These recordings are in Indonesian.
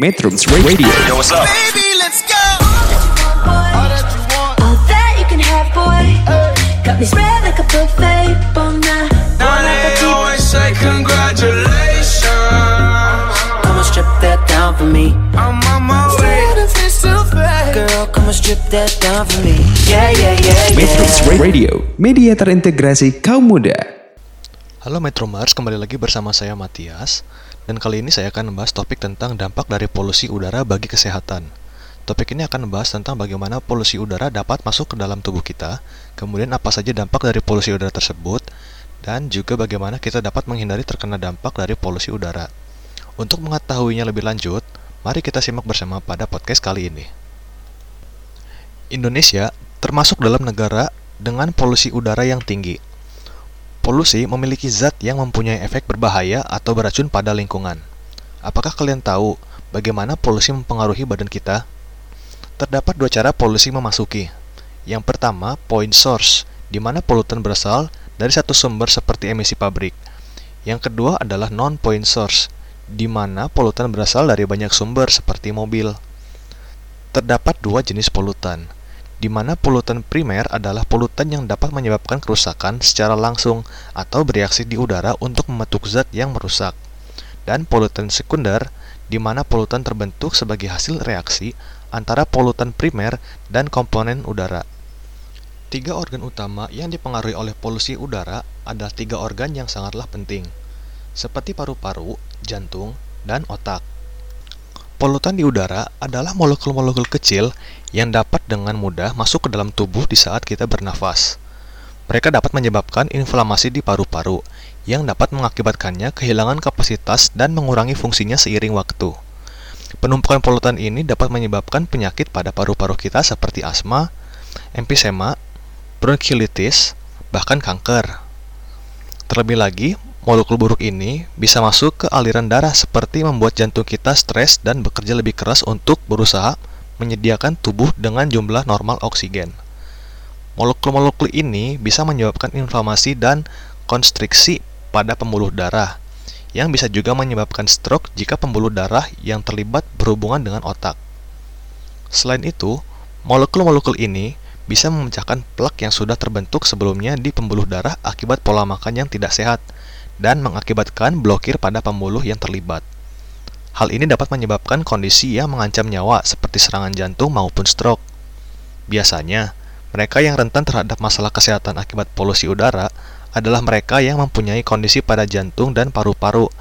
Metrums Radio Yo, what's up? Baby, let's go. All that you can have, boy. Got me spread like a buffet. Bon Now they always say congratulations. Come and strip that down for me. I'm on my way. Girl, come and strip that down for me. Yeah, yeah, yeah, Metrums yeah. Radio Media terintegrasi kaum muda Halo Metromers, kembali lagi bersama saya Matias. Dan kali ini saya akan membahas topik tentang dampak dari polusi udara bagi kesehatan. Topik ini akan membahas tentang bagaimana polusi udara dapat masuk ke dalam tubuh kita Kemudian apa saja dampak dari polusi udara tersebut Dan juga bagaimana kita dapat menghindari terkena dampak dari polusi udara. Untuk mengetahuinya lebih lanjut, mari kita simak bersama pada podcast kali ini. Indonesia termasuk dalam negara dengan polusi udara yang tinggi Polusi memiliki zat yang mempunyai efek berbahaya atau beracun pada lingkungan. Apakah kalian tahu bagaimana polusi mempengaruhi badan kita? Terdapat dua cara polusi memasuki. Yang pertama, point source, di mana polutan berasal dari satu sumber seperti emisi pabrik. Yang kedua adalah non-point source, di mana polutan berasal dari banyak sumber seperti mobil. Terdapat dua jenis polutan, di mana polutan primer adalah polutan yang dapat menyebabkan kerusakan secara langsung atau bereaksi di udara untuk membentuk zat yang merusak. Dan polutan sekunder, di mana polutan terbentuk sebagai hasil reaksi antara polutan primer dan komponen udara. Tiga organ utama yang dipengaruhi oleh polusi udara adalah tiga organ yang sangatlah penting, seperti paru-paru, jantung, dan otak. Polutan di udara adalah molekul-molekul kecil yang dapat dengan mudah masuk ke dalam tubuh di saat kita bernafas. Mereka dapat menyebabkan inflamasi di paru-paru, yang dapat mengakibatkannya kehilangan kapasitas dan mengurangi fungsinya seiring waktu. Penumpukan polutan ini dapat menyebabkan penyakit pada paru-paru kita seperti asma, emfisema, bronkiolitis, bahkan kanker. Terlebih lagi, molekul buruk ini bisa masuk ke aliran darah seperti membuat jantung kita stres dan bekerja lebih keras untuk berusaha menyediakan tubuh dengan jumlah normal oksigen. Molekul-molekul ini bisa menyebabkan inflamasi dan konstriksi pada pembuluh darah, yang bisa juga menyebabkan stroke jika pembuluh darah yang terlibat berhubungan dengan otak. Selain itu, molekul-molekul ini bisa memecahkan plak yang sudah terbentuk sebelumnya di pembuluh darah akibat pola makan yang tidak sehat dan mengakibatkan blokir pada pembuluh yang terlibat. Hal ini dapat menyebabkan kondisi yang mengancam nyawa seperti serangan jantung maupun stroke. Biasanya, mereka yang rentan terhadap masalah kesehatan akibat polusi udara adalah mereka yang mempunyai kondisi pada jantung dan paru-paru,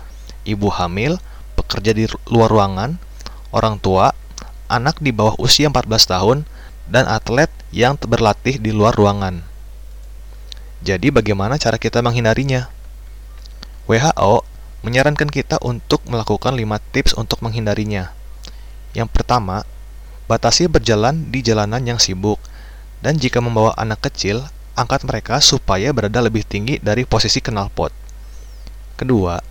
ibu hamil, pekerja di luar ruangan, orang tua, anak di bawah usia 14 tahun, dan atlet yang berlatih di luar ruangan. Jadi bagaimana cara kita menghindarinya? WHO menyarankan kita untuk melakukan 5 tips untuk menghindarinya. Yang pertama, batasi berjalan di jalanan yang sibuk, dan jika membawa anak kecil, angkat mereka supaya berada lebih tinggi dari posisi knalpot. Kedua,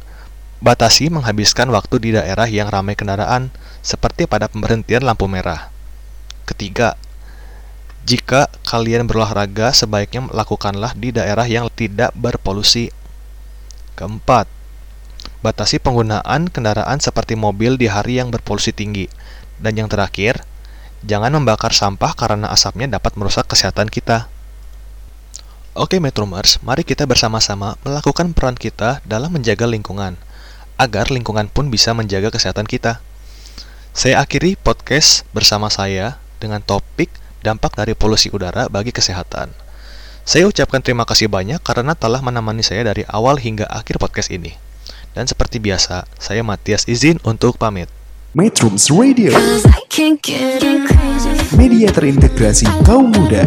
batasi menghabiskan waktu di daerah yang ramai kendaraan, seperti pada pemberhentian lampu merah. Ketiga, jika kalian berolahraga, sebaiknya lakukanlah di daerah yang tidak berpolusi. Keempat, batasi penggunaan kendaraan seperti mobil di hari yang berpolusi tinggi. Dan yang terakhir, jangan membakar sampah karena asapnya dapat merusak kesehatan kita. Oke Metromers, mari kita bersama-sama melakukan peran kita dalam menjaga lingkungan, agar lingkungan pun bisa menjaga kesehatan kita. Saya akhiri podcast bersama saya dengan topik dampak dari polusi udara bagi kesehatan. Saya ucapkan terima kasih banyak karena telah menemani saya dari awal hingga akhir podcast ini. Dan seperti biasa, saya Matias izin untuk pamit. Metrums Radio. Media terintegrasi kaum muda